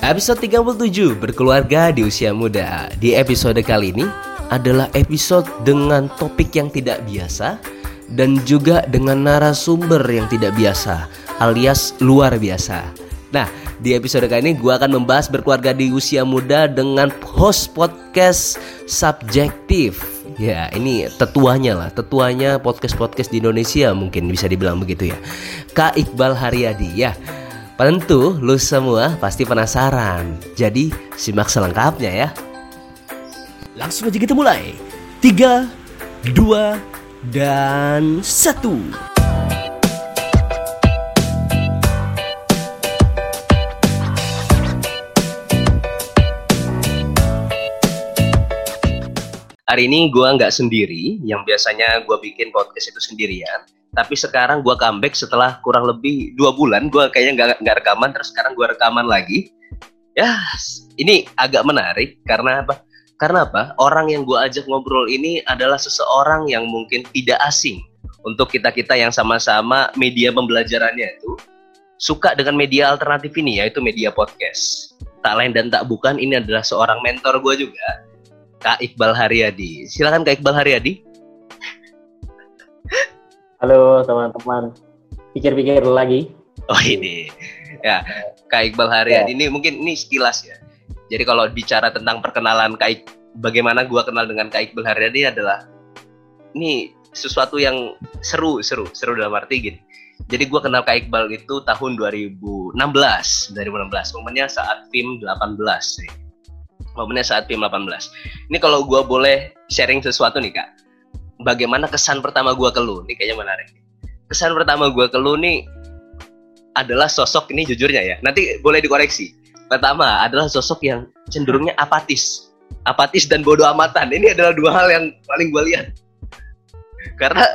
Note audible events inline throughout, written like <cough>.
Episode 37 Berkeluarga di usia muda. Di episode kali ini adalah episode dengan topik yang tidak biasa Dan juga dengan narasumber yang tidak biasa Alias luar biasa. Nah di episode kali ini gue akan membahas berkeluarga di usia muda dengan host podcast subjektif. Ya ini tetuanya lah Tetuanya podcast-podcast di Indonesia mungkin bisa dibilang begitu ya. Kak Iqbal Haryadi ya Tentu lu semua pasti penasaran. Jadi simak selengkapnya ya. Langsung aja kita mulai. 3 2 dan 1. Hari ini gue nggak sendiri, yang biasanya gue bikin podcast itu sendirian. Tapi sekarang gue comeback setelah kurang lebih dua bulan, gue kayaknya nggak nggak rekaman, terus sekarang gue rekaman lagi. Ya, ini agak menarik karena apa? Karena apa? Orang yang gue ajak ngobrol ini adalah seseorang yang mungkin tidak asing untuk kita kita yang sama-sama media pembelajarannya itu suka dengan media alternatif ini yaitu media podcast. Tak lain dan tak bukan ini adalah seorang mentor gue juga, Kak Iqbal Haryadi. Silakan Kak Iqbal Haryadi. Halo teman-teman, pikir-pikir lagi. Oh ini, ya Kak Iqbal Haryadi ya. ini mungkin ini sekilas ya. Jadi kalau bicara tentang perkenalan Kak Ik, bagaimana gua kenal dengan Kak Iqbal Haryadi adalah ini sesuatu yang seru, seru, seru dalam arti gini. Jadi gua kenal Kak Iqbal itu tahun 2016, 2016. Momennya saat film 18 nih momennya saat film 18. Ini kalau gue boleh sharing sesuatu nih kak, bagaimana kesan pertama gue ke lu? Ini kayaknya menarik. Kesan pertama gue ke lu nih adalah sosok ini jujurnya ya. Nanti boleh dikoreksi. Pertama adalah sosok yang cenderungnya apatis, apatis dan bodoh amatan. Ini adalah dua hal yang paling gue lihat. Karena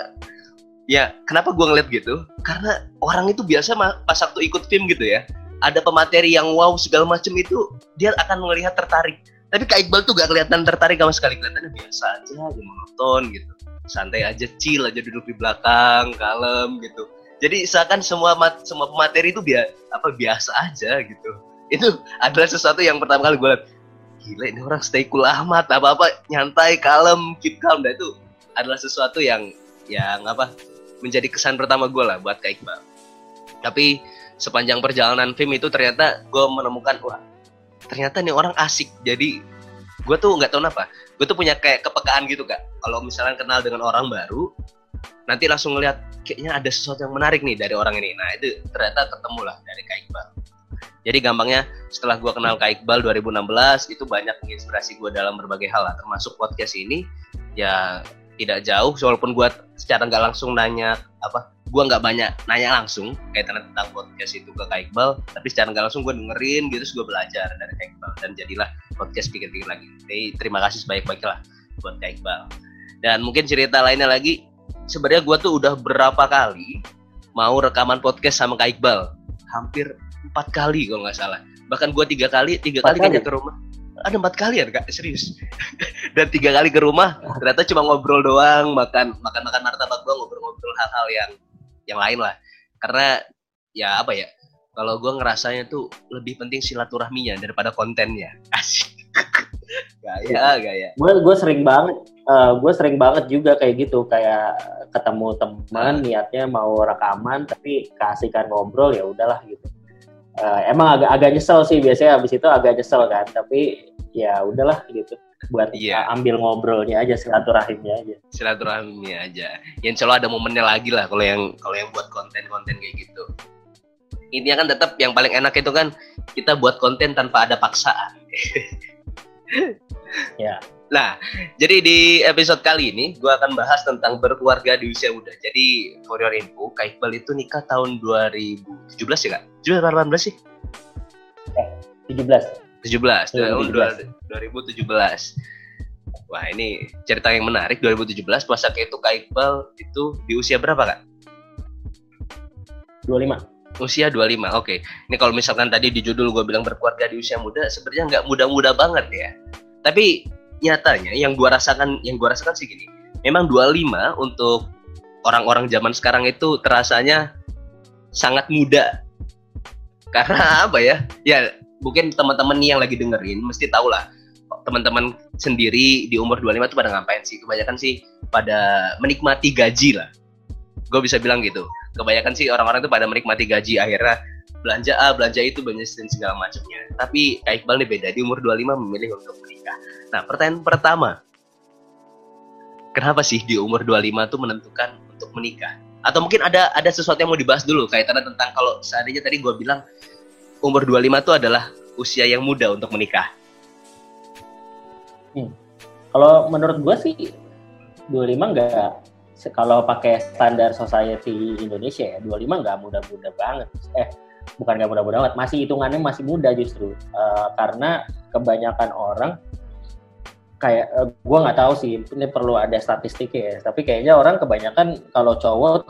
ya kenapa gue ngeliat gitu? Karena orang itu biasa pas waktu ikut film gitu ya ada pemateri yang wow segala macam itu dia akan melihat tertarik tapi Kak Iqbal tuh gak kelihatan tertarik sama sekali. Kelihatannya biasa aja monoton gitu. Santai aja chill aja duduk di belakang kalem gitu. Jadi seakan semua mat, semua pemateri itu biasa apa biasa aja gitu. Itu adalah sesuatu yang pertama kali gue lihat. Gila ini orang stay cool amat. Apa apa nyantai kalem keep calm. Dan itu adalah sesuatu yang yang apa menjadi kesan pertama gue lah buat Kak Iqbal. Tapi sepanjang perjalanan film itu ternyata gue menemukan wah ternyata nih orang asik. Jadi gue tuh nggak tahu kenapa. Gue tuh punya kayak kepekaan gitu kak. Kalau misalnya kenal dengan orang baru nanti langsung ngeliat kayaknya ada sesuatu yang menarik nih dari orang ini. Nah itu ternyata ketemu lah dari Kak Iqbal. Jadi gampangnya setelah gue kenal Kak Iqbal 2016 itu banyak menginspirasi gue dalam berbagai hal lah. Termasuk podcast ini ya tidak jauh. Walaupun gue secara nggak langsung nanya apa gue nggak banyak nanya langsung kaitan tentang podcast itu ke Kak Iqbal tapi secara nggak langsung gue dengerin gitu terus gue belajar dari Kak Iqbal dan jadilah podcast pikir-pikir lagi. Jadi terima kasih sebaik-baiknya lah buat Kak Iqbal. Dan mungkin cerita lainnya lagi sebenarnya gue tuh udah berapa kali mau rekaman podcast sama Kak Iqbal? Hampir empat kali kalau nggak salah. Bahkan gue tiga kali tiga kali kayaknya ke rumah. Ada empat kali ya kak? Serius? <laughs> Dan tiga kali ke rumah ternyata cuma ngobrol doang makan makan makan martabak doang ngobrol-ngobrol hal-hal yang yang lain lah. Karena ya apa ya kalau gue ngerasanya tuh lebih penting silaturahminya daripada kontennya. <laughs> Asik. Gaya gaya gue gue sering banget uh, eh, gue sering banget juga kayak gitu kayak ketemu teman niatnya mau rekaman tapi kasihkan ngobrol ya udahlah gitu. Uh, emang agak agak nyesel sih biasanya habis itu agak nyesel kan tapi ya udahlah gitu buat iya. ambil ngobrolnya aja silaturahimnya aja. Silaturahimnya aja. Yang selalu ada momennya lagi lah kalau yang kalau yang buat konten-konten kayak gitu. Ini kan tetap yang paling enak itu kan kita buat konten tanpa ada paksaan. <laughs> Ya. Nah jadi di episode kali ini gue akan bahas tentang berkeluarga di usia muda. Jadi for your info Kak Iqbal itu nikah tahun 2017 ya kak? 17 18 sih? Eh 17 17, 2017. 2017. Wah ini cerita yang menarik 2017 puasa itu Kak Iqbal itu di usia berapa kak? 25 Usia 25, oke Ini kalau misalkan tadi di judul gue bilang berkeluarga di usia muda Sebenarnya nggak muda-muda banget ya Tapi nyatanya yang gue rasakan yang gue rasakan sih gini Memang 25 untuk orang-orang zaman sekarang itu terasanya sangat muda Karena apa ya? Ya mungkin teman-teman yang lagi dengerin mesti tahu lah teman-teman sendiri di umur 25 itu pada ngapain sih? Kebanyakan sih pada menikmati gaji lah. Gue bisa bilang gitu. Kebanyakan sih orang-orang itu pada menikmati gaji akhirnya belanja A, belanja itu, belanja dan segala macamnya. Tapi Kak Iqbal nih beda, di umur 25 memilih untuk menikah. Nah, pertanyaan pertama. Kenapa sih di umur 25 tuh menentukan untuk menikah? Atau mungkin ada ada sesuatu yang mau dibahas dulu kaitannya tentang kalau seandainya tadi gue bilang umur 25 itu adalah usia yang muda untuk menikah. Hmm. Kalau menurut gue sih 25 nggak kalau pakai standar society Indonesia ya 25 nggak muda-muda banget. Eh bukan nggak muda-muda banget, masih hitungannya masih muda justru uh, karena kebanyakan orang kayak uh, eh, gue nggak tahu sih ini perlu ada statistik ya tapi kayaknya orang kebanyakan kalau cowok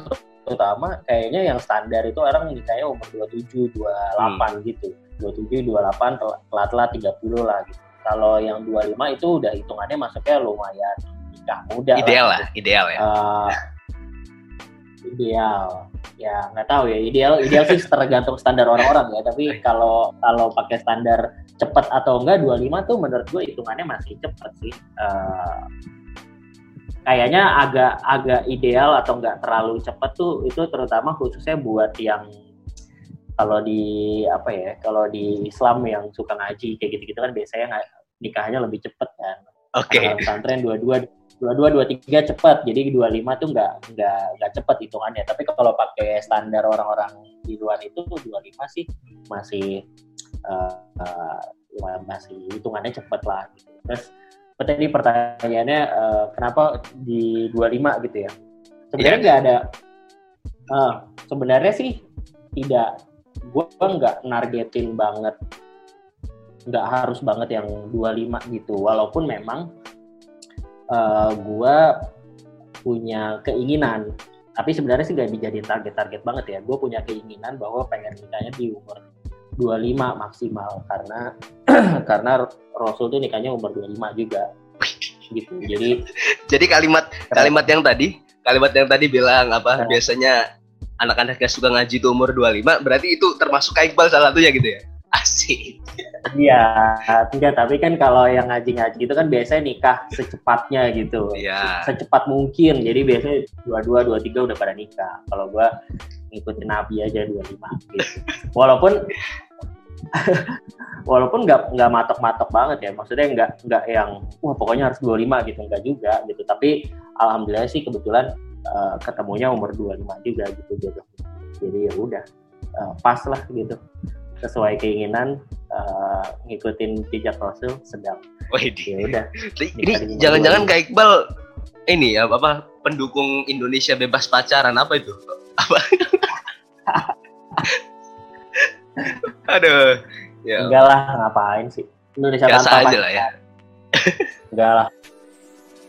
terutama kayaknya yang standar itu orang nikahnya umur 27 28 hmm. gitu. 27 28 telat-telat 30 lah gitu. Kalau yang 25 itu udah hitungannya masuknya lumayan nikah muda ideal lah, lah ideal ya. Uh, ideal. Ya nggak tahu ya ideal ideal sih tergantung standar orang-orang ya. Tapi kalau kalau pakai standar cepat atau enggak 25 tuh menurut gue hitungannya masih cepat sih. Uh, kayaknya agak agak ideal atau enggak terlalu cepat tuh itu terutama khususnya buat yang kalau di apa ya kalau di Islam yang suka ngaji kayak gitu-gitu kan biasanya nikahnya lebih cepet kan oke okay. pesantren dua-dua dua-dua dua tiga cepat jadi dua lima tuh nggak nggak nggak cepat hitungannya tapi kalau pakai standar orang-orang di luar itu dua lima sih masih uh, uh, masih hitungannya cepat lah gitu. terus tadi pertanyaannya uh, kenapa di 25 gitu ya? Sebenarnya nggak yeah. ada uh, sebenarnya sih tidak. Gue nggak nargetin banget. Nggak harus banget yang 25 gitu. Walaupun memang uh, gue punya keinginan. Tapi sebenarnya sih gak dijadiin target-target banget ya. Gue punya keinginan bahwa pengen nikahnya di umur 25 maksimal karena <clears throat> karena Rasul tuh nikahnya umur 25 juga gitu jadi <laughs> jadi kalimat kalimat yang tadi kalimat yang tadi bilang apa nah, biasanya anak-anak yang suka ngaji itu umur 25 berarti itu termasuk Kak Iqbal salah satunya gitu ya <laughs> asik Iya, tidak. Tapi kan kalau yang ngaji-ngaji itu kan biasanya nikah secepatnya gitu, Iya. secepat mungkin. Jadi biasanya dua dua dua tiga udah pada nikah. Kalau gua ngikutin Nabi aja dua lima gitu. Walaupun <laughs> walaupun nggak nggak matok-matok banget ya maksudnya nggak nggak yang wah pokoknya harus 25 gitu nggak juga gitu tapi alhamdulillah sih kebetulan uh, ketemunya umur 25 juga gitu jodoh jadi ya udah uh, pas lah gitu sesuai keinginan uh, ngikutin jejak Rasul sedang. Oh ya udah. Ini jangan-jangan kayak Iqbal ini ya apa pendukung Indonesia bebas pacaran apa itu? Apa? <laughs> Aduh. Ya. Enggak lah, ngapain sih? Indonesia Biasa tanpa aja lah ya. Enggak lah.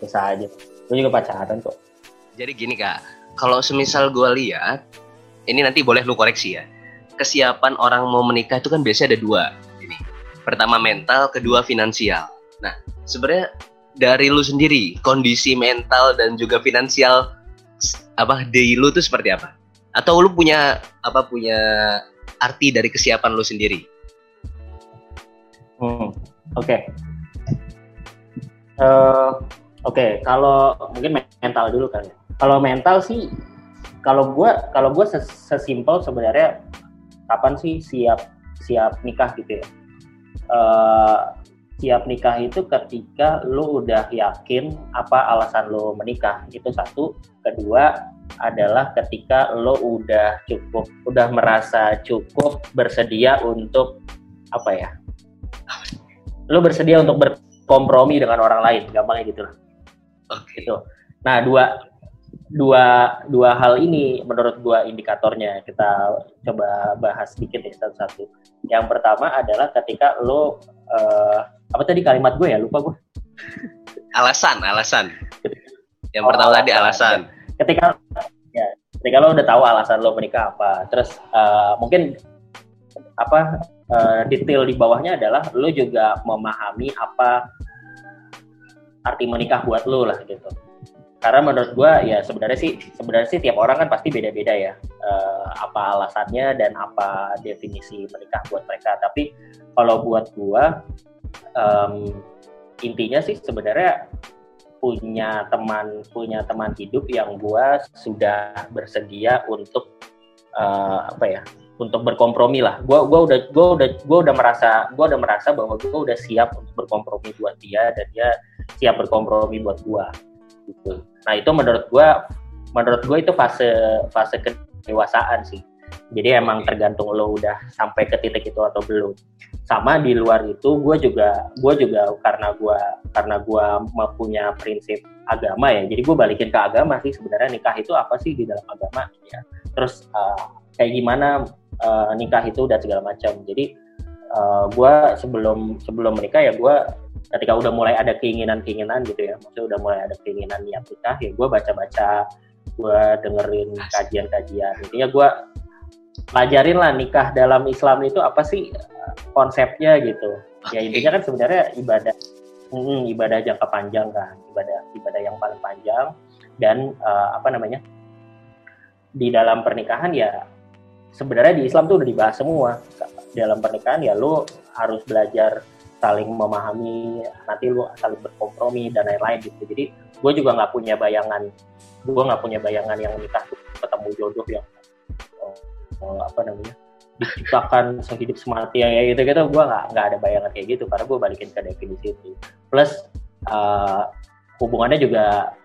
Biasa aja. Gue juga pacaran kok. Jadi gini kak, kalau semisal gue lihat, ini nanti boleh lu koreksi ya kesiapan orang mau menikah itu kan biasanya ada dua ini pertama mental kedua finansial nah sebenarnya dari lu sendiri kondisi mental dan juga finansial apa day lu tuh seperti apa atau lu punya apa punya arti dari kesiapan lu sendiri hmm, oke okay. uh, oke okay. kalau mungkin mental dulu kan kalau mental sih kalau gue kalau gue sesimpel sebenarnya kapan sih siap siap nikah gitu ya uh, siap nikah itu ketika lu udah yakin apa alasan lu menikah itu satu kedua adalah ketika lo udah cukup udah merasa cukup bersedia untuk apa ya lo bersedia untuk berkompromi dengan orang lain gampangnya gitu lah okay. gitu nah dua dua dua hal ini menurut gua indikatornya kita coba bahas sedikit ya satu-satu. Yang pertama adalah ketika lo uh, apa tadi kalimat gue ya lupa gue. Alasan, alasan. Yang oh, pertama tadi alasan. Ketika ya, ketika lo udah tahu alasan lo menikah apa, terus uh, mungkin apa uh, detail di bawahnya adalah lo juga memahami apa arti menikah buat lo lah gitu. Karena menurut gue ya sebenarnya sih sebenarnya sih tiap orang kan pasti beda-beda ya uh, apa alasannya dan apa definisi menikah buat mereka. Tapi kalau buat gue um, intinya sih sebenarnya punya teman punya teman hidup yang gue sudah bersedia untuk uh, apa ya untuk berkompromi lah. Gue gua udah gua udah gua udah merasa gua udah merasa bahwa gue udah siap untuk berkompromi buat dia dan dia siap berkompromi buat gue gitu. Nah itu menurut gue, menurut gue itu fase fase kedewasaan sih. Jadi emang tergantung lo udah sampai ke titik itu atau belum. Sama di luar itu, gue juga gue juga karena gue karena gue punya prinsip agama ya. Jadi gue balikin ke agama sih sebenarnya nikah itu apa sih di dalam agama ya. Terus uh, kayak gimana uh, nikah itu dan segala macam. Jadi uh, gue sebelum sebelum menikah ya gue ketika udah mulai ada keinginan-keinginan gitu ya, maksudnya udah mulai ada keinginan niat nikah, ya gue baca-baca, gue dengerin kajian-kajian. Intinya gue pelajarin lah nikah dalam Islam itu apa sih konsepnya gitu. Ya intinya kan sebenarnya ibadah, hmm, ibadah jangka panjang kan, ibadah ibadah yang paling panjang dan uh, apa namanya di dalam pernikahan ya sebenarnya di Islam tuh udah dibahas semua. Dalam pernikahan ya lo harus belajar saling memahami nanti lu saling berkompromi dan lain-lain gitu jadi gue juga nggak punya bayangan gue nggak punya bayangan yang nikah tuh ketemu jodoh yang oh, apa namanya diciptakan sehidup semati ya gitu gitu gue nggak nggak ada bayangan kayak gitu karena gue balikin ke definisi itu. Plus uh, hubungannya juga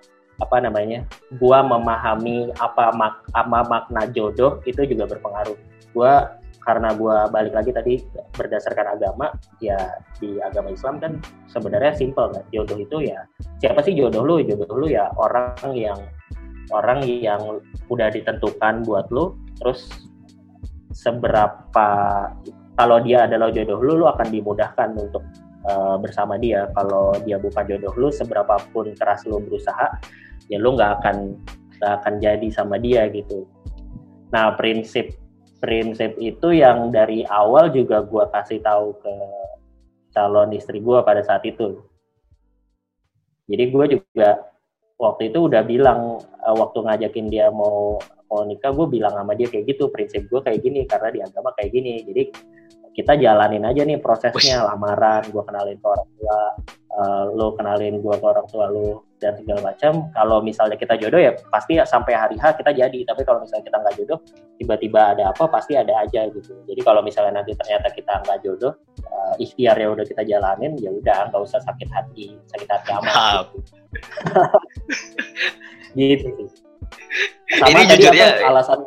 apa namanya gue memahami apa mak apa makna jodoh itu juga berpengaruh. Gue karena gue balik lagi tadi berdasarkan agama ya di agama Islam kan sebenarnya simpel kan. Jodoh itu ya siapa sih jodoh lu? Jodoh lu ya orang yang orang yang udah ditentukan buat lu terus seberapa kalau dia adalah jodoh lu lu akan dimudahkan untuk uh, bersama dia kalau dia bukan jodoh lu seberapa pun keras lu berusaha ya lu nggak akan gak akan jadi sama dia gitu nah prinsip prinsip itu yang dari awal juga gue kasih tahu ke calon istri gue pada saat itu. Jadi gue juga waktu itu udah bilang uh, waktu ngajakin dia mau mau nikah gue bilang sama dia kayak gitu prinsip gue kayak gini karena di agama kayak gini. Jadi kita jalanin aja nih prosesnya lamaran gue kenalin ke orang tua uh, lo kenalin gue ke orang tua lo dan segala macam. Kalau misalnya kita jodoh ya pasti sampai hari H kita jadi. Tapi kalau misalnya kita nggak jodoh tiba-tiba ada apa pasti ada aja gitu. Jadi kalau misalnya nanti ternyata kita nggak jodoh uh, ikhtiar ya udah kita jalanin ya udah nggak usah sakit hati. Sakit hati amat gitu. <laughs> gitu sih sama ini jujur ya alasan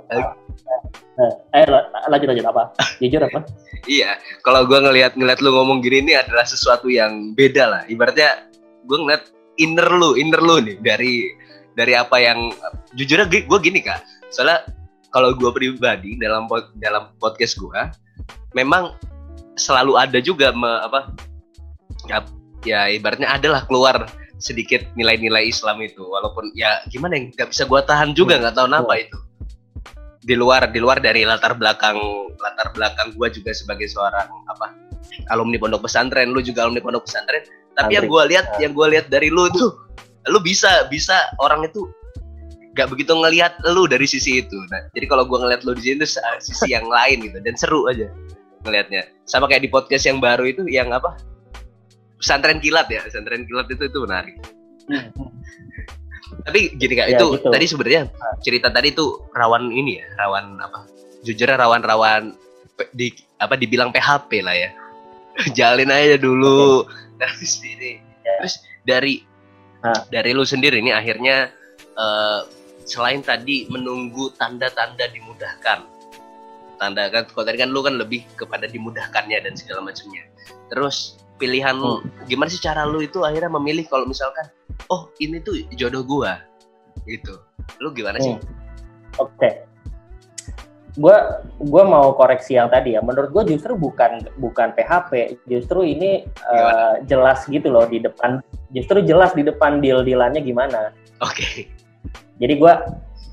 Eh, eh lanjut lanjut apa? Jujur apa? iya, kalau gue ngelihat ngelihat lu ngomong gini ini adalah sesuatu yang beda lah. Ibaratnya gue ngeliat inner lu, inner lu nih dari dari apa yang jujurnya gue gini kak. Soalnya kalau gue pribadi dalam dalam podcast gue, memang selalu ada juga me, apa ya, ya ibaratnya adalah keluar sedikit nilai-nilai Islam itu. Walaupun ya gimana yang nggak bisa gue tahan juga nggak tahu kenapa itu. Di luar di luar dari latar belakang latar belakang gue juga sebagai seorang apa alumni pondok pesantren lu juga alumni pondok pesantren tapi Andri. yang gue lihat yang gue lihat dari lu tuh lu bisa bisa orang itu gak begitu ngelihat lu dari sisi itu. Nah jadi kalau gue ngelihat lu di sini tuh sisi yang lain gitu dan seru aja ngelihatnya. Sama kayak di podcast yang baru itu yang apa pesantren kilat ya pesantren kilat itu itu menarik hmm, <laughs> tapi gini kak ya, itu gitu. tadi sebenarnya ah. cerita tadi itu rawan ini ya rawan apa jujurnya rawan-rawan di apa dibilang PHP lah ya <laughs> jalin aja dulu <laughs> dari sini ya. terus dari ha. dari lu sendiri ini akhirnya uh, selain tadi menunggu tanda-tanda dimudahkan tanda kan kalau tadi kan lu kan lebih kepada dimudahkannya dan segala macamnya terus pilihan hmm. lu gimana sih cara lu itu akhirnya memilih kalau misalkan oh ini tuh jodoh gua gitu lu gimana sih Hmm. Oke. Gua gua mau koreksi yang tadi ya. Menurut gua justru bukan bukan PHP, justru ini eh, jelas gitu loh di depan justru jelas di depan deal-dealannya gimana. oke Jadi gua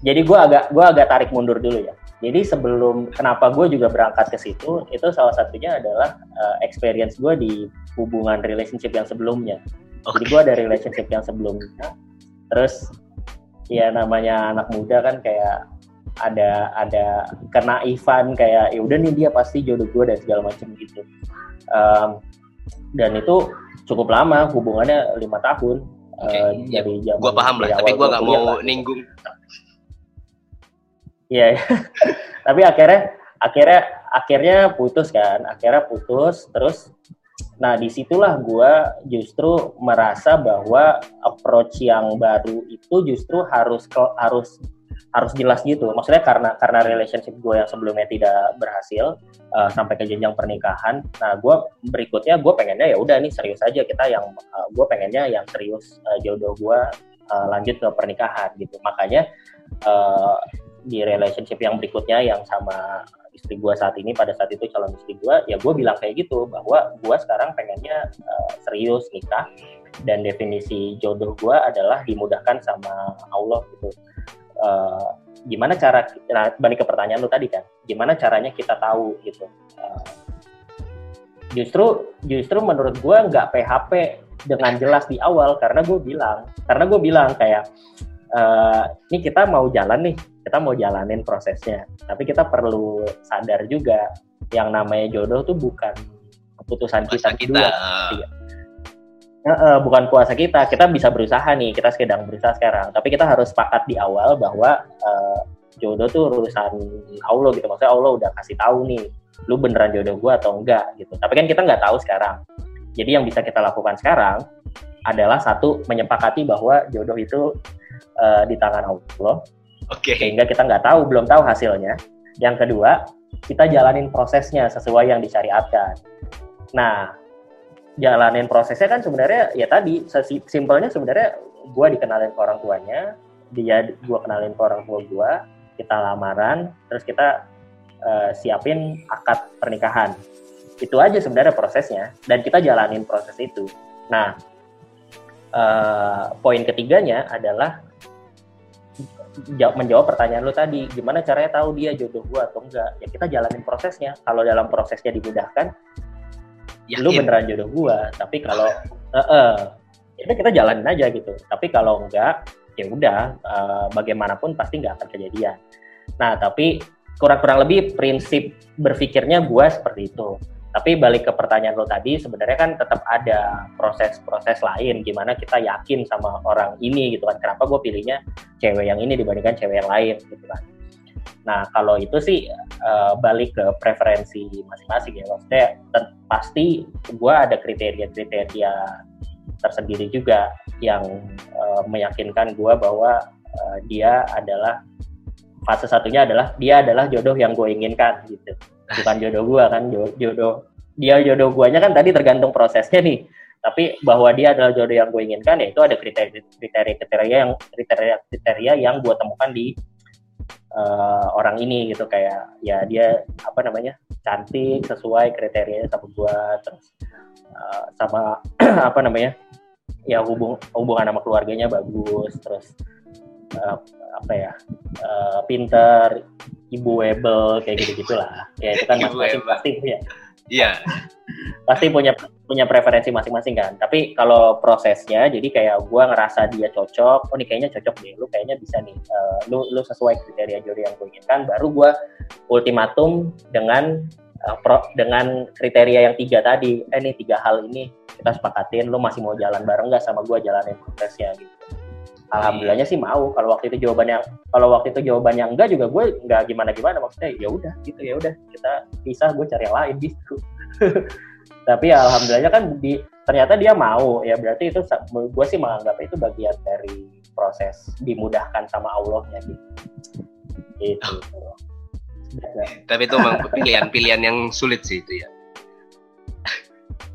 jadi gua agak gua agak tarik mundur dulu ya. Jadi sebelum kenapa gue juga berangkat ke situ, itu salah satunya adalah eh, experience gue di hubungan relationship yang sebelumnya. oke. Jadi gue ada relationship yang sebelumnya, terus ya namanya anak muda kan kayak ada ada kena Ivan kayak ya udah nih dia pasti jodoh gue dan segala macam gitu. Em, dan itu cukup lama hubungannya lima tahun. Oke, eh, iya, dari zaman gua paham lah tapi gua nggak mau ninggung Iya. iya. <laughs> Tapi akhirnya akhirnya akhirnya putus kan, akhirnya putus terus nah di situlah gua justru merasa bahwa approach yang baru itu justru harus harus harus jelas gitu. Maksudnya karena karena relationship gue yang sebelumnya tidak berhasil uh, sampai ke jenjang pernikahan. Nah, gue berikutnya gue pengennya ya udah nih serius aja kita yang uh, gue pengennya yang serius uh, jodoh gue uh, lanjut ke pernikahan gitu. Makanya uh, di relationship yang berikutnya yang sama istri gue saat ini pada saat itu calon istri gue ya gue bilang kayak gitu bahwa gue sekarang pengennya uh, serius nikah. Dan definisi jodoh gue adalah dimudahkan sama Allah gitu. Uh, gimana cara nah, balik ke pertanyaan lu tadi kan gimana caranya kita tahu gitu? Uh, justru justru menurut gue nggak PHP dengan jelas di awal karena gue bilang karena gue bilang kayak eh, ini kita mau jalan nih kita mau jalanin prosesnya. Tapi kita perlu sadar juga yang namanya jodoh tuh bukan keputusan masa kita kita eh, Eh, eh, bukan kuasa kita. Kita bisa berusaha nih. Kita sedang berusaha sekarang. Tapi kita harus sepakat di awal bahwa eh, jodoh tuh urusan Allah gitu. Maksudnya Allah udah kasih tahu nih lu beneran jodoh gua atau enggak gitu. Tapi kan kita nggak tahu sekarang. Jadi yang bisa kita lakukan sekarang adalah satu menyepakati bahwa jodoh itu eh, di tangan Allah oke. Sehingga kita nggak tahu belum tahu hasilnya. Yang kedua kita jalanin prosesnya sesuai yang disyariatkan nah jalanin prosesnya kan sebenarnya ya tadi simpelnya sebenarnya gue dikenalin ke orang tuanya dia gue kenalin ke orang tua gue kita lamaran terus kita eh, siapin akad pernikahan. Itu aja sebenarnya prosesnya dan kita jalanin proses itu. Nah eh, poin ketiganya adalah menjawab pertanyaan lo tadi gimana caranya tahu dia jodoh gua atau enggak? Ya kita jalanin prosesnya. Kalau dalam prosesnya dimudahkan lu yakin? beneran jodoh gua. Tapi kalau eh eh, itu kita jalanin aja gitu. Tapi kalau enggak ya udah eh, bagaimanapun pasti nggak akan kejadian. Nah tapi kurang-kurang lebih prinsip berpikirnya gua seperti itu tapi balik ke pertanyaan lo tadi sebenarnya kan tetap ada proses-proses lain gimana kita yakin sama orang ini gitu kan. Kenapa gue pilihnya cewek yang ini dibandingkan cewek yang lain gitu kan. Nah kalau itu sih eh, balik ke preferensi masing-masing ya. Maksudnya pasti gue ada kriteria-kriteria tersendiri juga yang eh, meyakinkan gue bahwa eh, dia adalah fase satunya adalah dia adalah jodoh yang gue inginkan gitu bukan jodoh gue kan jo- jodoh dia jodoh guanya kan tadi tergantung prosesnya nih. Tapi bahwa dia adalah jodoh yang gue inginkan ya itu ada kriteria kriteria kriteria yang kriteria kriteria yang gue temukan di eh, orang ini gitu. Kayak ya dia apa namanya cantik sesuai kriterianya sama gue terus eh, sama <clears throat> apa namanya ya hubung hubungan sama keluarganya bagus terus eh, apa ya eh, pinter ibu webel kayak gitu gitulah ya itu kan masing-masing pasti punya. Iya. Pasti punya punya preferensi masing-masing kan. Tapi kalau prosesnya jadi kayak gua ngerasa dia cocok oh ini kayaknya cocok deh lu kayaknya bisa nih eh, lu lu sesuai kriteria jodoh yang gue inginkan baru gua ultimatum dengan eh, pro- dengan kriteria yang tiga tadi. Eh nih tiga hal ini kita sepakatin lu masih mau jalan bareng nggak sama gua jalanin prosesnya gitu alhamdulillahnya sih mau. Kalau waktu itu jawabannya kalau waktu itu jawabannya enggak juga gue nggak gimana gimana maksudnya ya udah gitu ya udah kita pisah gue cari yang lain gitu. <laughs> Tapi ya alhamdulillahnya kan di ternyata dia mau. Ya berarti itu gue sih menganggap itu bagian dari proses dimudahkan sama Allahnya gitu gitu. <laughs> Tapi itu memang pilihan-pilihan yang sulit sih itu ya.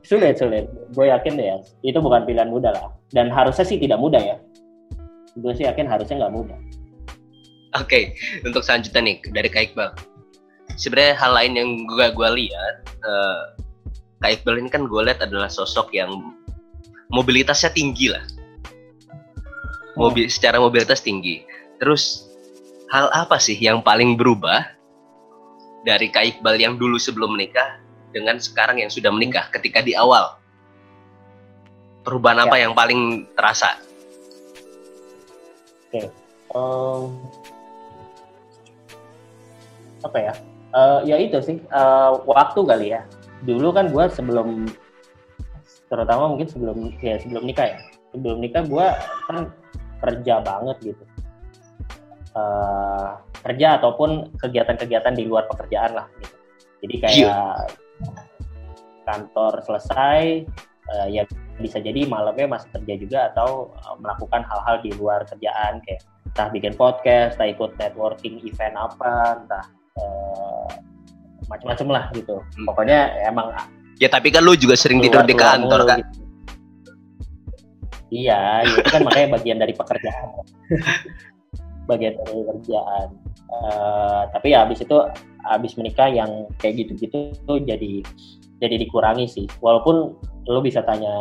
Sulit sulit. Gue yakin ya itu bukan pilihan mudah lah. Dan harusnya sih tidak mudah ya gue sih yakin harusnya nggak mudah. Oke okay. untuk selanjutnya nih dari Kak Iqbal. Sebenarnya hal lain yang gue gue lihat uh, Kak Iqbal ini kan gue lihat adalah sosok yang mobilitasnya tinggi lah. Mobil secara mobilitas tinggi. Terus hal apa sih yang paling berubah dari Kak Iqbal yang dulu sebelum menikah dengan sekarang yang sudah menikah ketika di awal? Perubahan apa ya. yang paling terasa okay. um, apa ya uh, ya itu sih uh, waktu kali ya dulu kan gue sebelum terutama mungkin sebelum ya sebelum nikah ya sebelum nikah gue kan kerja banget gitu uh, kerja ataupun kegiatan-kegiatan di luar pekerjaan lah gitu jadi kayak yeah. kantor selesai uh, ya bisa jadi malamnya masih kerja juga atau uh, melakukan hal-hal di luar kerjaan kayak entah bikin podcast, entah ikut networking event apa, entah uh, macam-macam lah gitu. Hmm. Pokoknya emang Ya tapi kan lu juga sering tidur di kantor kan. Gitu. Iya, ya itu kan makanya bagian dari pekerjaan. <laughs> bagian dari kerjaan. Uh, tapi ya habis itu habis menikah yang kayak gitu-gitu tuh jadi jadi dikurangi sih. Walaupun lu bisa tanya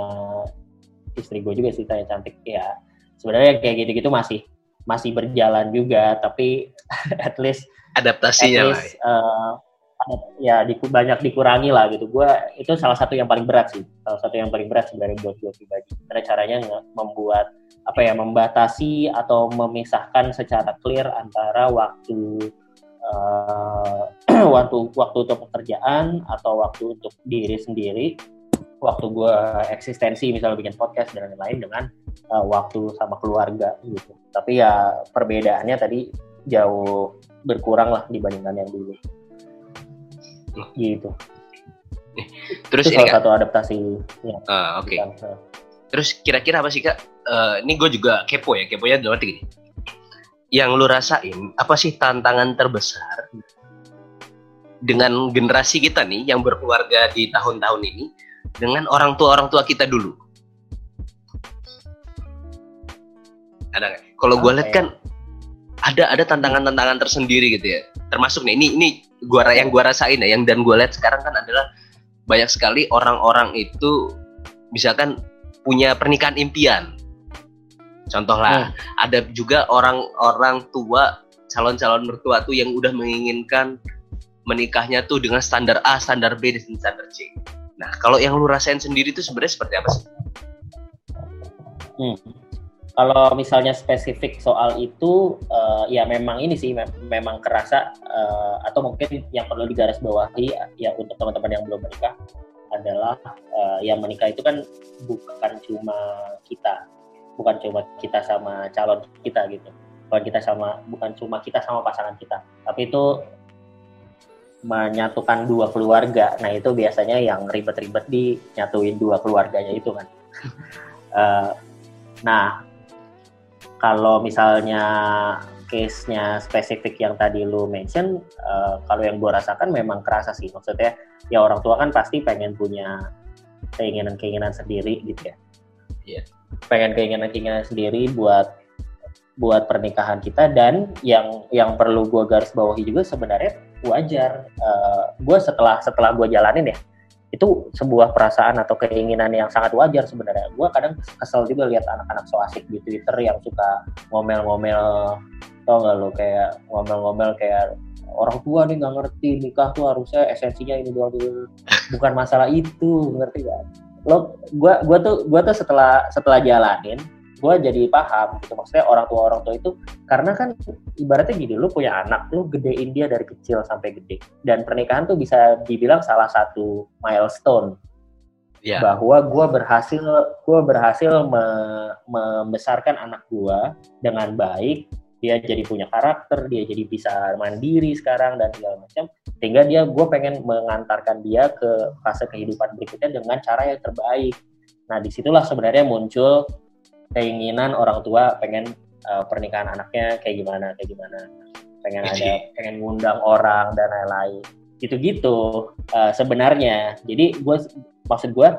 istri gue juga sih tanya cantik ya. Sebenarnya kayak gitu-gitu masih masih berjalan juga, tapi <laughs> at least adaptasinya at least, lah. Uh, ya di, banyak dikurangi lah gitu. Gue itu salah satu yang paling berat sih. Salah satu yang paling berat sebenarnya buat gue pribadi. Karena caranya membuat apa ya membatasi atau memisahkan secara clear antara waktu uh, <clears throat> waktu waktu untuk pekerjaan atau waktu untuk diri sendiri waktu gue eksistensi misalnya bikin podcast dan lain-lain dengan uh, waktu sama keluarga gitu. Tapi ya perbedaannya tadi jauh berkurang lah dibandingkan yang dulu. Gitu. Terus itu salah satu adaptasi ya, uh, oke. Okay. terus kira-kira apa sih kak? Uh, ini gue juga kepo ya kepo ya dalam arti gini yang lu rasain apa sih tantangan terbesar dengan generasi kita nih yang berkeluarga di tahun-tahun ini dengan orang tua orang tua kita dulu? Ada nggak? Kalau gue lihat kan ada ada tantangan-tantangan tersendiri gitu ya. Termasuk nih ini ini gua yang gua rasain ya yang dan gua lihat sekarang kan adalah banyak sekali orang-orang itu misalkan punya pernikahan impian contoh lah hmm. ada juga orang-orang tua calon-calon mertua tuh yang udah menginginkan menikahnya tuh dengan standar A, standar B, dan standar C. Nah, kalau yang lu rasain sendiri tuh sebenarnya seperti apa sih? Hmm kalau misalnya spesifik soal itu uh, ya memang ini sih mem memang kerasa uh, atau mungkin yang perlu digarisbawahi ya untuk teman-teman yang belum menikah adalah uh, yang menikah itu kan bukan cuma kita bukan cuma kita sama calon kita gitu bukan kita sama bukan cuma kita sama pasangan kita tapi itu menyatukan dua keluarga nah itu biasanya yang ribet-ribet di nyatuin dua keluarganya itu kan uh, <laughs> nah kalau misalnya case-nya spesifik yang tadi lu mention, uh, kalau yang gue rasakan memang kerasa sih. Maksudnya ya orang tua kan pasti pengen punya keinginan-keinginan sendiri gitu ya. Yeah. Pengen keinginan-keinginan sendiri buat buat pernikahan kita dan yang yang perlu gue garis bawahi juga sebenarnya wajar. Uh, eh, gue setelah setelah gue jalanin ya, itu sebuah perasaan atau keinginan yang sangat wajar sebenarnya. Gue kadang kesel juga lihat anak-anak so asik di Twitter yang suka ngomel-ngomel, tau gak lo kayak ngomel-ngomel kayak orang tua nih nggak ngerti nikah tuh harusnya esensinya ini doang dulu. Bukan masalah itu, ngerti gak? Lo, gue gua tuh gua tuh setelah setelah jalanin, gue jadi paham gitu. Maksudnya orang tua orang tua itu karena kan ibaratnya gini lu punya anak lu gedein dia dari kecil sampai gede. Dan pernikahan tuh bisa dibilang salah satu milestone. Yeah. bahwa gue berhasil gue berhasil me, membesarkan anak gue dengan baik dia jadi punya karakter dia jadi bisa mandiri sekarang dan segala macam. Sehingga dia gue pengen mengantarkan dia ke fase kehidupan berikutnya dengan cara yang terbaik. Nah di situlah sebenarnya muncul keinginan orang tua pengen uh, pernikahan anaknya kayak gimana kayak gimana. Pengen ada pengen ngundang orang dan lain-lain. Gitu-gitu uh, sebenarnya. Jadi gue maksud gue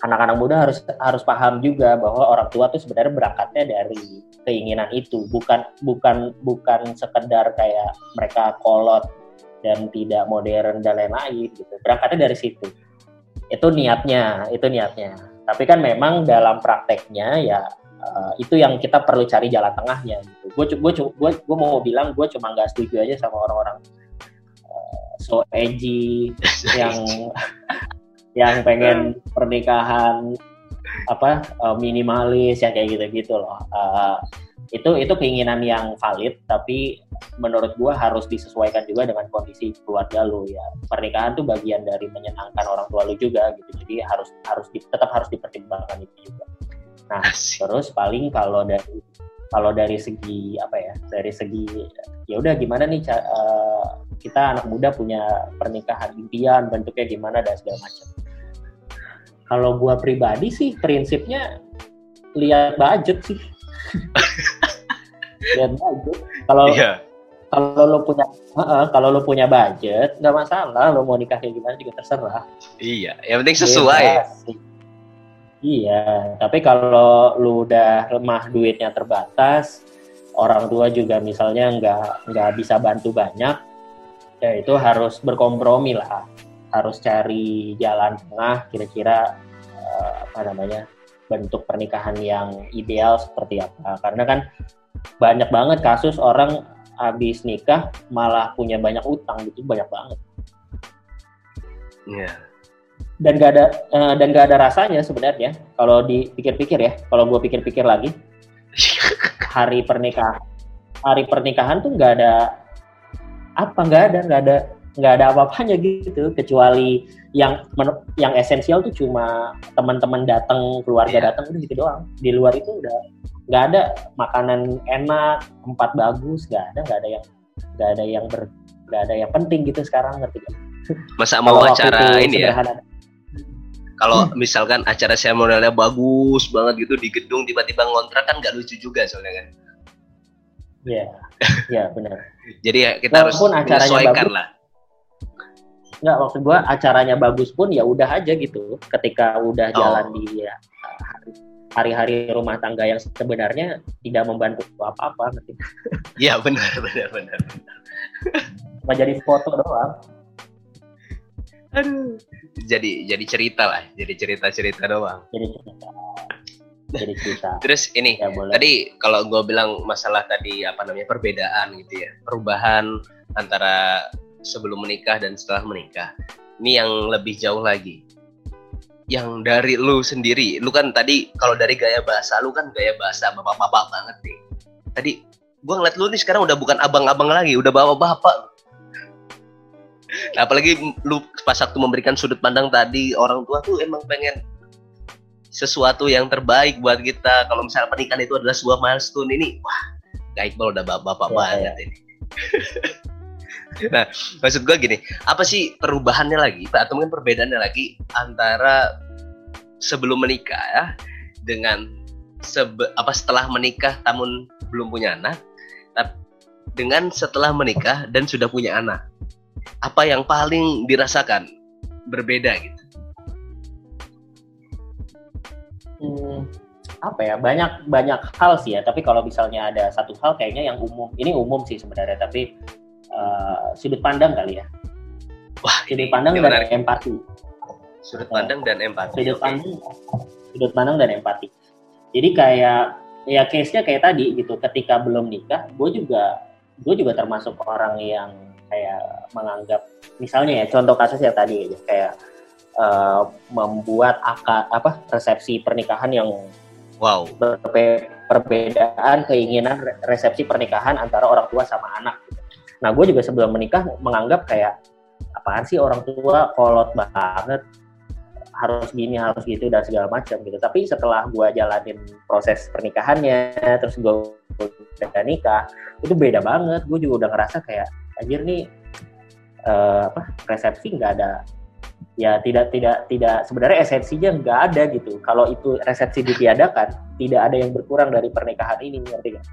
anak-anak muda harus harus paham juga bahwa orang tua tuh sebenarnya berangkatnya dari keinginan itu. Bukan bukan bukan sekedar kayak mereka kolot dan tidak modern dan lain-lain gitu. Berangkatnya dari situ. Itu niatnya itu niatnya. Tapi kan memang dalam prakteknya ya uh, itu yang kita perlu cari jalan tengahnya gitu. Gue gue gue gue mau bilang gue cuma nggak setuju aja sama orang-orang uh, so edgy <laughs> yang <laughs> yang pengen pernikahan apa uh, minimalis ya kayak gitu-gitu loh. Uh, itu itu keinginan yang valid tapi menurut gua harus disesuaikan juga dengan kondisi keluarga lu ya. Pernikahan tuh bagian dari menyenangkan orang tua lu juga gitu. Jadi harus harus di, tetap harus dipertimbangkan itu juga. Nah, Asik. terus paling kalau dari kalau dari segi apa ya? Dari segi ya udah gimana nih uh, kita anak muda punya pernikahan impian bentuknya gimana dan segala macam kalau gua pribadi sih prinsipnya lihat budget sih. <laughs> lihat budget. Kalau yeah. kalau lo punya uh, kalau lo punya budget nggak masalah lo mau nikah kayak gimana juga terserah. Iya, yang penting sesuai. Iya, tapi kalau lu udah lemah duitnya terbatas, orang tua juga misalnya nggak nggak bisa bantu banyak, ya itu harus berkompromi lah. Harus cari jalan tengah kira-kira uh, apa namanya bentuk pernikahan yang ideal seperti apa. Karena kan banyak banget kasus orang habis nikah malah punya banyak utang gitu banyak banget. Yeah. Dan gak ada uh, dan gak ada rasanya sebenarnya kalau dipikir-pikir ya. Kalau gue pikir-pikir lagi <laughs> hari pernikahan hari pernikahan tuh nggak ada apa nggak ada nggak ada nggak ada apa-apanya gitu. Kecuali yang yang esensial tuh cuma teman-teman datang keluarga yeah. datang udah gitu doang. Di luar itu udah nggak ada makanan enak tempat bagus nggak ada nggak ada yang nggak ada yang ber nggak ada yang penting gitu sekarang ngerti gak? masa mau acara ini ya kalau hmm. misalkan acara seremonialnya bagus banget gitu di gedung tiba-tiba ngontrak kan nggak lucu juga soalnya kan Iya, <laughs> iya benar. Jadi ya kita Walaupun harus menyesuaikan bagus, lah nggak maksud gue acaranya bagus pun ya udah aja gitu ketika udah oh. jalan di ya, hari-hari rumah tangga yang sebenarnya tidak membantu apa-apa nanti. Iya benar benar benar. Cuma jadi foto doang. Aduh. Jadi jadi cerita lah, jadi cerita-cerita doang. Jadi cerita. Jadi cerita. <laughs> Terus ini ya, boleh. tadi kalau gue bilang masalah tadi apa namanya perbedaan gitu ya, perubahan antara sebelum menikah dan setelah menikah. Ini yang lebih jauh lagi. Yang dari lu sendiri, lu kan tadi kalau dari gaya bahasa lu kan gaya bahasa bapak-bapak banget nih. Tadi gua ngeliat lu nih sekarang udah bukan abang-abang lagi, udah bapak-bapak. Nah, apalagi lu pas waktu memberikan sudut pandang tadi orang tua tuh emang pengen sesuatu yang terbaik buat kita. Kalau misalnya pernikahan itu adalah sebuah milestone ini, wah, Kak Iqbal udah bapak-bapak ya, banget ya. ini. nah, maksud gue gini, apa sih perubahannya lagi, atau mungkin perbedaannya lagi antara sebelum menikah ya dengan sebe, apa setelah menikah namun belum punya anak, dengan setelah menikah dan sudah punya anak, apa yang paling dirasakan berbeda gitu? Hmm, apa ya banyak banyak hal sih ya tapi kalau misalnya ada satu hal kayaknya yang umum ini umum sih sebenarnya tapi uh, sudut pandang kali ya. Wah, sudut pandang dan menarik. empati. Sudut pandang dan empati. Sudut pandang, sudut pandang dan empati. Jadi kayak ya case-nya kayak tadi gitu. Ketika belum nikah, gue juga gue juga termasuk orang yang kayak menganggap misalnya ya contoh kasus ya tadi aja kayak uh, membuat akad apa resepsi pernikahan yang wow perbedaan keinginan resepsi pernikahan antara orang tua sama anak Nah, gue juga sebelum menikah menganggap kayak apaan sih orang tua kolot banget harus gini harus gitu dan segala macam gitu. Tapi setelah gue jalanin proses pernikahannya, terus gue udah nikah, itu beda banget. Gue juga udah ngerasa kayak anjir nih uh, apa resepsi nggak ada. Ya tidak tidak tidak sebenarnya esensinya nggak ada gitu. Kalau itu resepsi ditiadakan, tidak ada yang berkurang dari pernikahan ini ngerti gak?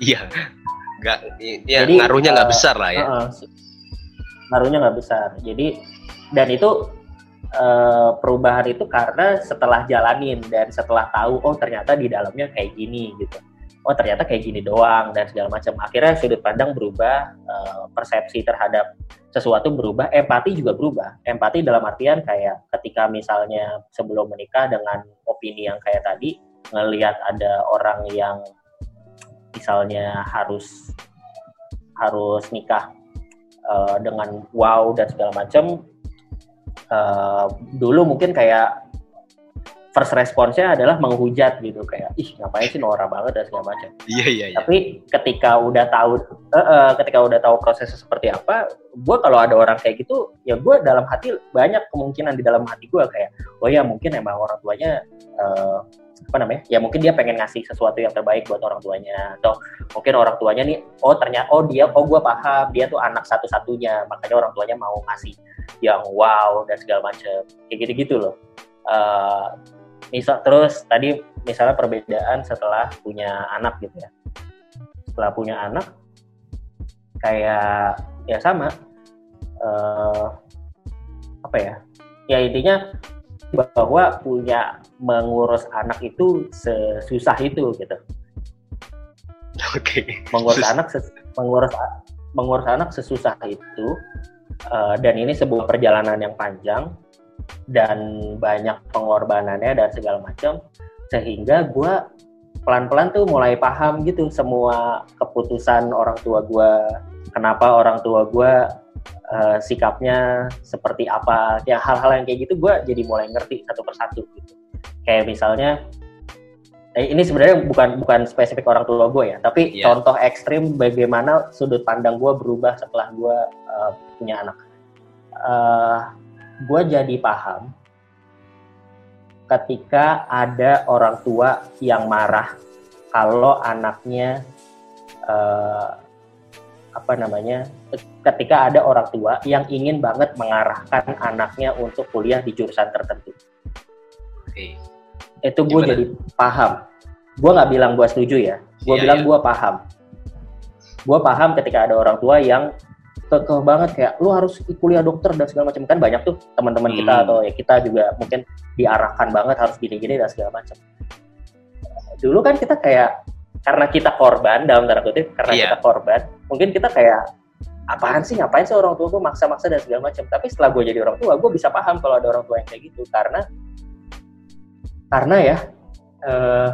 Iya, nggak ya jadi, ngaruhnya nggak uh, besar lah ya. uh, ngaruhnya nggak besar. Jadi dan itu uh, perubahan itu karena setelah jalanin dan setelah tahu oh ternyata di dalamnya kayak gini gitu oh ternyata kayak gini doang dan segala macam. Akhirnya sudut pandang berubah uh, persepsi terhadap sesuatu berubah empati juga berubah. Empati dalam artian kayak ketika misalnya sebelum menikah dengan opini yang kayak tadi ngelihat ada orang yang misalnya harus harus nikah uh, dengan wow dan segala macam uh, dulu mungkin kayak first responsnya adalah menghujat gitu kayak ih ngapain sih norak banget dan segala macam. Iya iya. iya. Tapi ketika udah tahu uh, uh, ketika udah tahu prosesnya seperti apa, gue kalau ada orang kayak gitu ya gue dalam hati banyak kemungkinan di dalam hati gue kayak oh ya mungkin emang orang tuanya uh, apa namanya ya mungkin dia pengen ngasih sesuatu yang terbaik buat orang tuanya atau mungkin orang tuanya nih oh ternyata oh dia oh gue paham dia tuh anak satu-satunya makanya orang tuanya mau ngasih yang wow dan segala macam kayak gitu-gitu loh uh, misal terus tadi misalnya perbedaan setelah punya anak gitu ya setelah punya anak kayak ya sama uh, apa ya ya intinya bahwa punya mengurus anak itu sesusah itu gitu Oke. Okay. Mengurus anak ses, mengurus mengurus anak sesusah itu uh, dan ini sebuah perjalanan yang panjang dan banyak pengorbanannya dan segala macam sehingga gue pelan-pelan tuh mulai paham gitu semua keputusan orang tua gue kenapa orang tua gue uh, sikapnya seperti apa. Ya hal-hal yang kayak gitu gue jadi mulai ngerti satu persatu gitu. Kayak misalnya eh, ini sebenarnya bukan bukan spesifik orang tua gue ya tapi yeah. contoh ekstrim bagaimana sudut pandang gue berubah setelah gue uh, punya anak. Uh, gue jadi paham ketika ada orang tua yang marah kalau anaknya uh, apa namanya ketika ada orang tua yang ingin banget mengarahkan anaknya untuk kuliah di jurusan tertentu. Oke. Itu gue jadi paham. Gue nggak bilang gue setuju ya. Gue yeah, bilang yeah. gue paham. Gue paham ketika ada orang tua yang kekeh banget kayak lu harus kuliah dokter dan segala macam. Kan banyak tuh teman-teman hmm. kita atau ya kita juga mungkin diarahkan banget harus gini-gini dan segala macam. Dulu kan kita kayak karena kita korban dalam tanda kutip karena yeah. kita korban mungkin kita kayak apaan sih ngapain sih orang tua gue maksa-maksa dan segala macam? Tapi setelah gue jadi orang tua gue bisa paham kalau ada orang tua yang kayak gitu. Karena karena ya eh,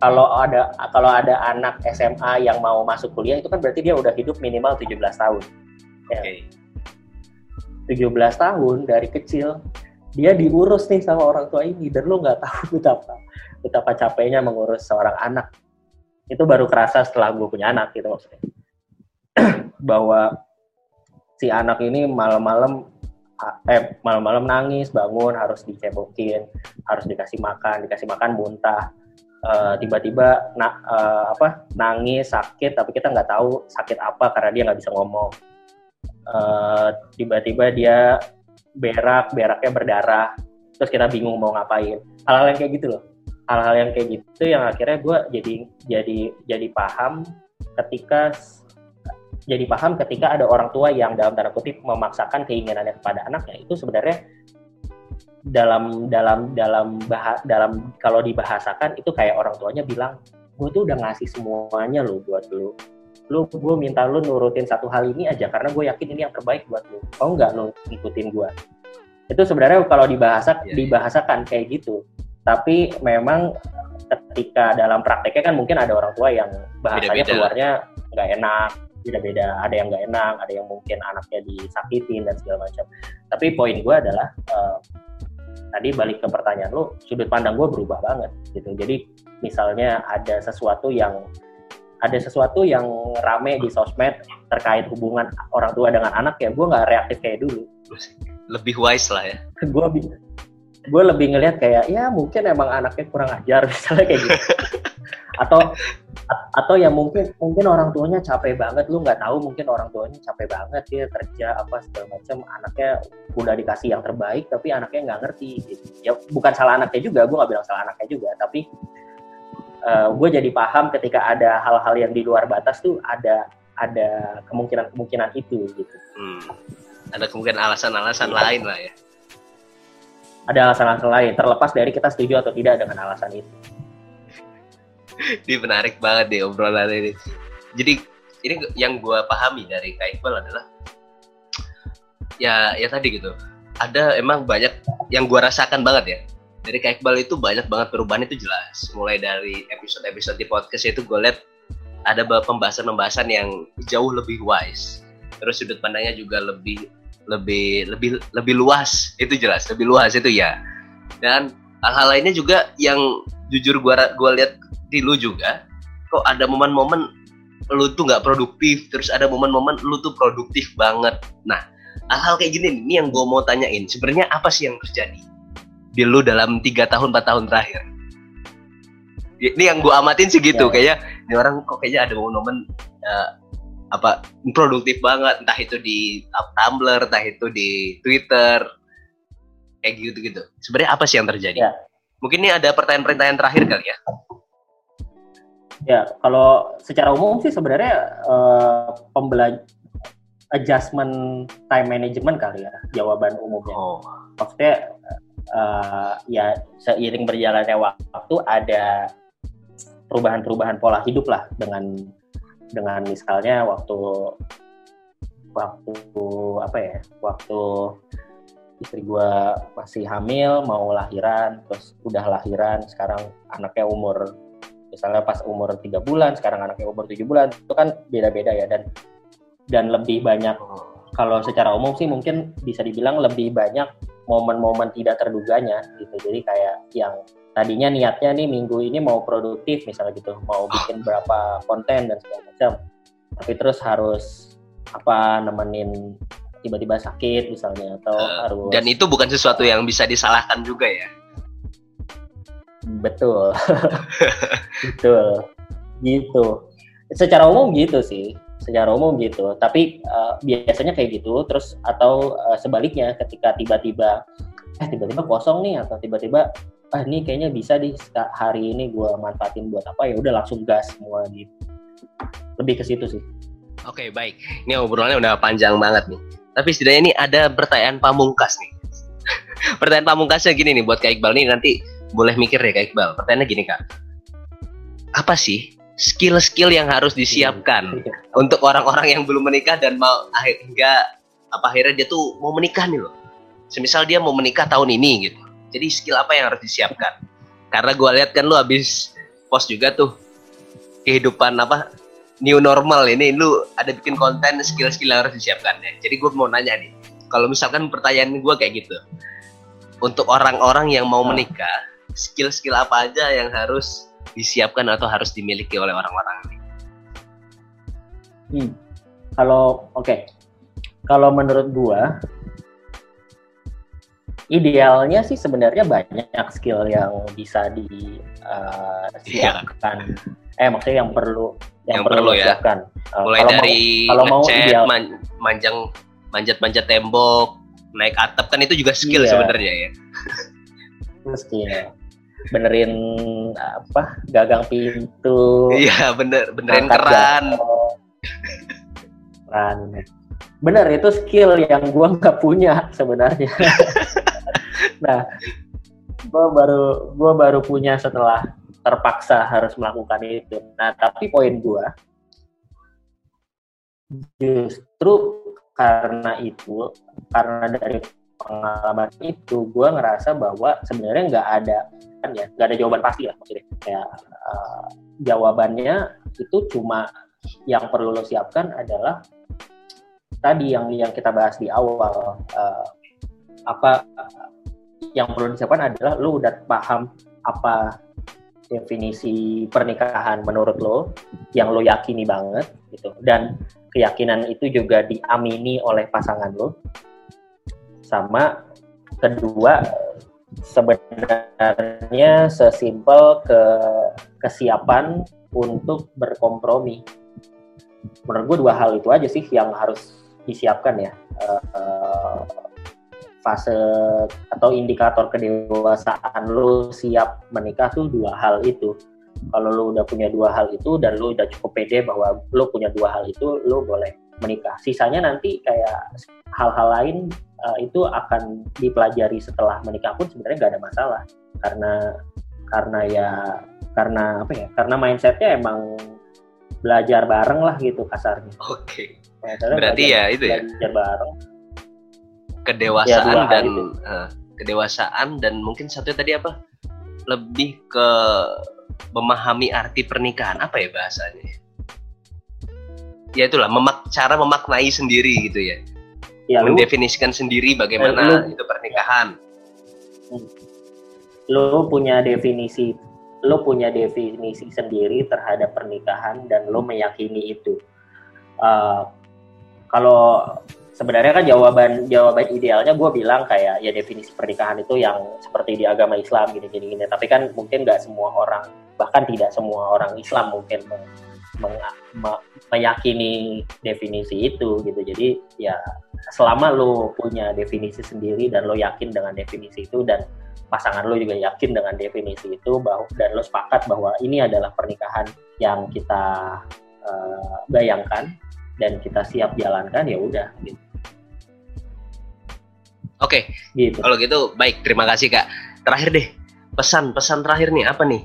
kalau ada kalau ada anak SMA yang mau masuk kuliah itu kan berarti dia udah hidup minimal 17 tahun Okay. 17 tahun dari kecil dia diurus nih sama orang tua ini dan lu nggak tahu <laughs> betapa betapa capeknya mengurus seorang anak. Itu baru kerasa setelah gue punya anak gitu maksudnya. <clears throat> Bahwa si anak ini malam-malam eh malam-malam nangis bangun harus dicebokin harus dikasih makan dikasih makan muntah. Uh, tiba-tiba na, uh, apa nangis sakit tapi kita nggak tahu sakit apa karena dia nggak bisa ngomong eh, tiba-tiba dia berak, beraknya berdarah, terus kita bingung mau ngapain. Hal-hal yang kayak gitu loh. Hal-hal yang kayak gitu yang akhirnya gue jadi jadi jadi paham ketika jadi paham ketika ada orang tua yang dalam tanda kutip memaksakan keinginannya kepada anaknya itu sebenarnya dalam dalam dalam bah, dalam kalau dibahasakan itu kayak orang tuanya bilang gue tuh udah ngasih semuanya lo buat lo lu gue minta lu nurutin satu hal ini aja karena gue yakin ini yang terbaik buat lu. Mau nggak lu ngikutin gue itu sebenarnya kalau dibahasa yeah. Dibahasakan kayak gitu. Tapi memang ketika dalam prakteknya kan mungkin ada orang tua yang bahasanya keluarnya nggak enak beda-beda. Ada yang nggak enak ada yang mungkin anaknya disakitin dan segala macam. Tapi poin gue adalah uh, tadi balik ke pertanyaan lu sudut pandang gue berubah banget gitu. Jadi misalnya ada sesuatu yang ada sesuatu yang rame di sosmed terkait hubungan orang tua dengan anak ya gue nggak reaktif kayak dulu. Lebih wise lah ya. <laughs> Gue gue lebih ngelihat kayak ya mungkin emang anaknya kurang ajar <laughs> misalnya kayak gitu. Atau atau ya mungkin mungkin orang tuanya capek banget lu nggak tahu mungkin orang tuanya capek banget dia kerja apa segala macam anaknya udah dikasih yang terbaik tapi anaknya nggak ngerti gitu. Ya bukan salah anaknya juga gue nggak bilang salah anaknya juga tapi uh, eh, gue jadi paham ketika ada hal-hal yang di luar batas tuh ada ada kemungkinan-kemungkinan itu gitu. Hmm. Ada kemungkinan alasan-alasan ya. lain lah ya. ada alasan-alasan lain terlepas dari kita setuju atau tidak dengan alasan itu. <laughs> Ini menarik banget deh obrolan ini. Jadi ini yang gue pahami dari Kak Iqbal adalah ya ya tadi gitu. Ada emang banyak yang gue rasakan banget ya. Dari Kak Iqbal itu banyak banget perubahan itu jelas. Mulai dari episode-episode di podcast itu gue lihat ada pembahasan-pembahasan yang jauh lebih wise. Terus sudut pandangnya juga lebih lebih lebih lebih luas. Itu jelas lebih luas itu ya. Dan hal-hal lainnya juga yang jujur gua gua lihat di lu juga kok ada momen-momen lu tuh nggak produktif terus ada momen-momen lu tuh produktif banget. Nah hal-hal kayak gini ini yang gua mau tanyain. Sebenarnya apa sih yang terjadi di lu dalam tiga tahun empat tahun terakhir. Ini yang gua amatin sih gitu ya. kayaknya. Ini orang kok kayaknya ada momen-momen uh, apa produktif banget. Entah itu di Tumblr entah itu di Twitter kayak gitu gitu sebenarnya apa sih yang terjadi? Ya. mungkin ini ada pertanyaan-pertanyaan terakhir kali ya. Ya kalau secara umum sih sebenarnya uh, pembelajar adjustment time management kali ya jawaban umumnya. Oh. maksudnya uh, ya seiring berjalannya waktu ada perubahan-perubahan pola hidup lah dengan dengan misalnya waktu waktu apa ya waktu istri gue masih hamil mau lahiran terus udah lahiran sekarang anaknya umur misalnya pas umur tiga bulan sekarang anaknya umur tujuh bulan itu kan beda-beda ya dan dan lebih banyak kalau secara umum sih mungkin bisa dibilang lebih banyak momen-momen tidak terduganya gitu. Jadi kayak yang tadinya niatnya nih minggu ini mau produktif misalnya gitu mau bikin berapa konten dan segala macam. Tapi terus harus apa nemenin tiba-tiba sakit misalnya atau uh, harus dan itu bukan sesuatu yang bisa disalahkan juga ya? Betul. <laughs> Betul. Gitu. Secara umum gitu sih secara umum gitu. Tapi uh, biasanya kayak gitu terus atau uh, sebaliknya ketika tiba-tiba eh tiba-tiba kosong nih atau tiba-tiba ah ini kayaknya bisa di hari ini gue manfaatin buat apa ya udah langsung gas semua gitu. Lebih ke situ sih. Oke baik. Ini obrolannya udah panjang banget nih. Tapi setidaknya ini ada pertanyaan pamungkas nih. <laughs> Pertanyaan pamungkasnya gini nih buat Kak Iqbal. Nih nanti boleh mikir deh Kak Iqbal. Pertanyaannya gini Kak. Apa sih skill-skill yang harus disiapkan iya. untuk orang-orang yang belum menikah dan mau hingga apa akhirnya dia tuh mau menikah nih loh semisal dia mau menikah tahun ini gitu jadi skill apa yang harus disiapkan? Karena gue lihat kan lu habis post juga tuh kehidupan apa new normal ini lu ada bikin konten skill-skill yang harus disiapkan ya. Jadi gue mau nanya nih, kalau misalkan pertanyaan gue kayak gitu, untuk orang-orang yang mau menikah, skill-skill apa aja yang harus disiapkan atau harus dimiliki oleh orang-orang ini? Hmm. Kalau oke, okay. kalau menurut gua idealnya sih sebenarnya banyak skill yang bisa disiapkan. Uh, yeah. Eh maksudnya yang perlu yang, yang perlu, perlu ya. Uh, Mulai kalau dari mau, kalau mau ideal, man, manjang manjat-manjat tembok, naik atap kan itu juga skill yeah. sebenarnya ya. Skill. Benerin apa? Gagang pintu. Iya, bener benerin keran. Keran. Bener itu skill yang gua nggak punya sebenarnya. <laughs> nah gue baru gue baru punya setelah terpaksa harus melakukan itu nah tapi poin gue justru karena itu karena dari pengalaman itu gue ngerasa bahwa sebenarnya nggak ada kan ya nggak ada jawaban pasti lah maksudnya. Kayak uh, jawabannya itu cuma yang perlu lo siapkan adalah tadi yang yang kita bahas di awal uh, apa yang perlu disiapkan adalah lo udah paham apa definisi pernikahan menurut lo yang lo yakini banget gitu. Dan keyakinan itu juga diamini oleh pasangan lo sama kedua sebenarnya sesimpel ke kesiapan untuk berkompromi menurut gue dua hal itu aja sih yang harus disiapkan ya uh, fase atau indikator kedewasaan lu siap menikah tuh dua hal itu. Kalau lu udah punya dua hal itu dan lu udah cukup pede bahwa lu punya dua hal itu, lu boleh menikah. Sisanya nanti kayak hal-hal lain uh, itu akan dipelajari setelah menikah pun sebenarnya nggak ada masalah karena karena ya karena apa ya karena mindsetnya emang belajar bareng lah gitu kasarnya. Oke. Okay. Berarti belajar, ya itu ya. Belajar bareng. Kedewasaan ya, dan uh, kedewasaan dan mungkin satu tadi apa? Lebih ke memahami arti pernikahan apa ya bahasanya? Ya itulah memak cara memaknai sendiri gitu ya. Ya Mendefinisikan lu, sendiri bagaimana lu, itu pernikahan. Lo punya definisi lo punya definisi sendiri terhadap pernikahan dan lo meyakini itu. Uh, kalau sebenarnya kan jawaban jawaban idealnya gue bilang kayak ya definisi pernikahan itu yang seperti di agama Islam gini gini gini. Tapi kan mungkin nggak semua orang bahkan tidak semua orang Islam mungkin meyakini definisi itu gitu. Jadi ya selama lo punya definisi sendiri dan lo yakin dengan definisi itu dan pasangan lo juga yakin dengan definisi itu bahwa dan lo sepakat bahwa ini adalah pernikahan yang kita uh, bayangkan dan kita siap jalankan ya udah gitu. Oke, gitu. kalau gitu baik terima kasih kak. Terakhir deh pesan pesan terakhir nih apa nih?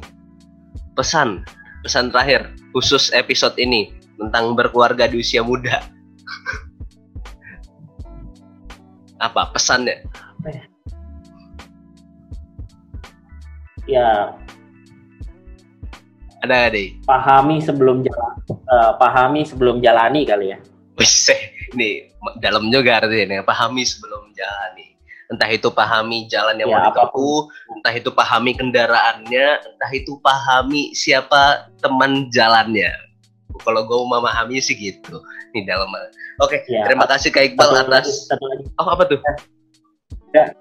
Pesan pesan terakhir khusus episode ini tentang berkeluarga di usia muda. <laughs> apa pesannya? Apa ya? ya ada deh pahami sebelum jalan uh, pahami sebelum jalani kali ya Wih, ini dalam juga artinya pahami sebelum jalani entah itu pahami jalan yang ya, mau ditempuh entah itu pahami kendaraannya entah itu pahami siapa teman jalannya kalau gue memahami sih gitu nih dalam oke ya, terima kasih kak Iqbal atas oh apa tuh ya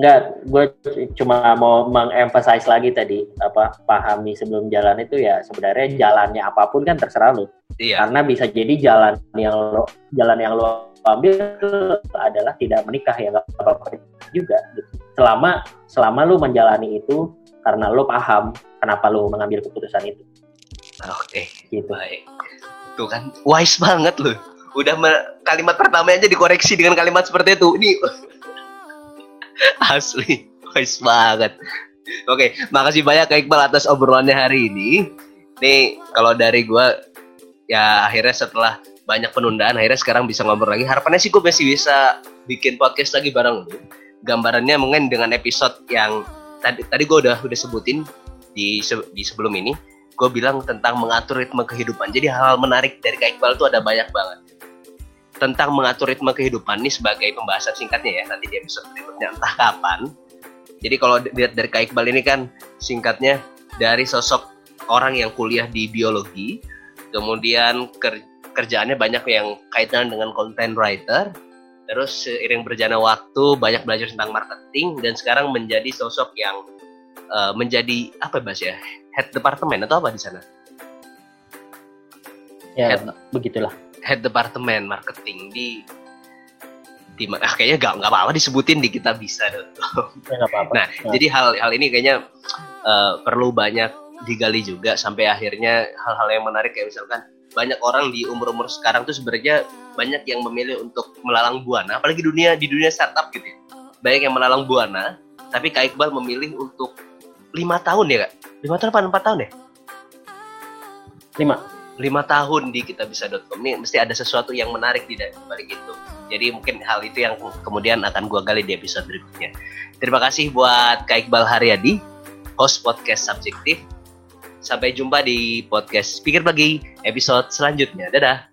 Enggak, gue cuma mau mengemphasize lagi tadi apa pahami sebelum jalan itu ya sebenarnya jalannya apa pun kan terserah lo. Iya. Karena bisa jadi jalan yang lo jalan yang lo ambil adalah tidak menikah ya nggak apa-apa juga. Gitu. Selama selama lo menjalani itu karena lo paham kenapa lo mengambil keputusan itu. Oke. Okay. Gitu. Baik. Tuh kan wise banget lo. Udah kalimat pertama aja dikoreksi dengan kalimat seperti itu. Ini <laughs> Asli, wise banget. Oke, makasih banyak Kak Iqbal atas obrolannya hari ini. Nih, kalau dari gue, ya akhirnya setelah banyak penundaan, akhirnya sekarang bisa ngobrol lagi. Harapannya sih gue masih bisa bikin podcast lagi bareng lu. Gambarannya mungkin dengan episode yang tadi tadi gue udah udah sebutin di di sebelum ini, gue bilang tentang mengatur ritme kehidupan. Jadi hal-hal menarik dari Kak Iqbal tuh ada banyak banget tentang mengatur ritme kehidupan ini sebagai pembahasan singkatnya ya nanti di episode berikutnya entah kapan. Jadi kalau dilihat dari Kak Iqbal ini kan singkatnya dari sosok orang yang kuliah di biologi, kemudian ker kerjaannya banyak yang kaitan dengan content writer, terus seiring berjalannya waktu banyak belajar tentang marketing dan sekarang menjadi sosok yang uh, menjadi apa bahas ya head departemen atau apa di sana? Ya, head, begitulah head departemen marketing di di mana ah, kayaknya gak nggak apa-apa disebutin di kita bisa ya, apa-apa. nah ya. jadi hal hal ini kayaknya uh, perlu banyak digali juga sampai akhirnya hal-hal yang menarik kayak misalkan banyak orang di umur-umur sekarang tuh sebenarnya banyak yang memilih untuk melalang buana apalagi dunia di dunia startup gitu ya banyak yang melalang buana tapi Kak Iqbal memilih untuk lima tahun ya kak lima tahun apa empat tahun ya lima lima tahun di kitabisa.com ini mesti ada sesuatu yang menarik di balik itu. Jadi mungkin hal itu yang kemudian akan gua gali di episode berikutnya. Terima kasih buat Kak Iqbal Haryadi, host podcast Subjektif. Sampai jumpa di podcast Pikir Pagi episode selanjutnya. Dadah.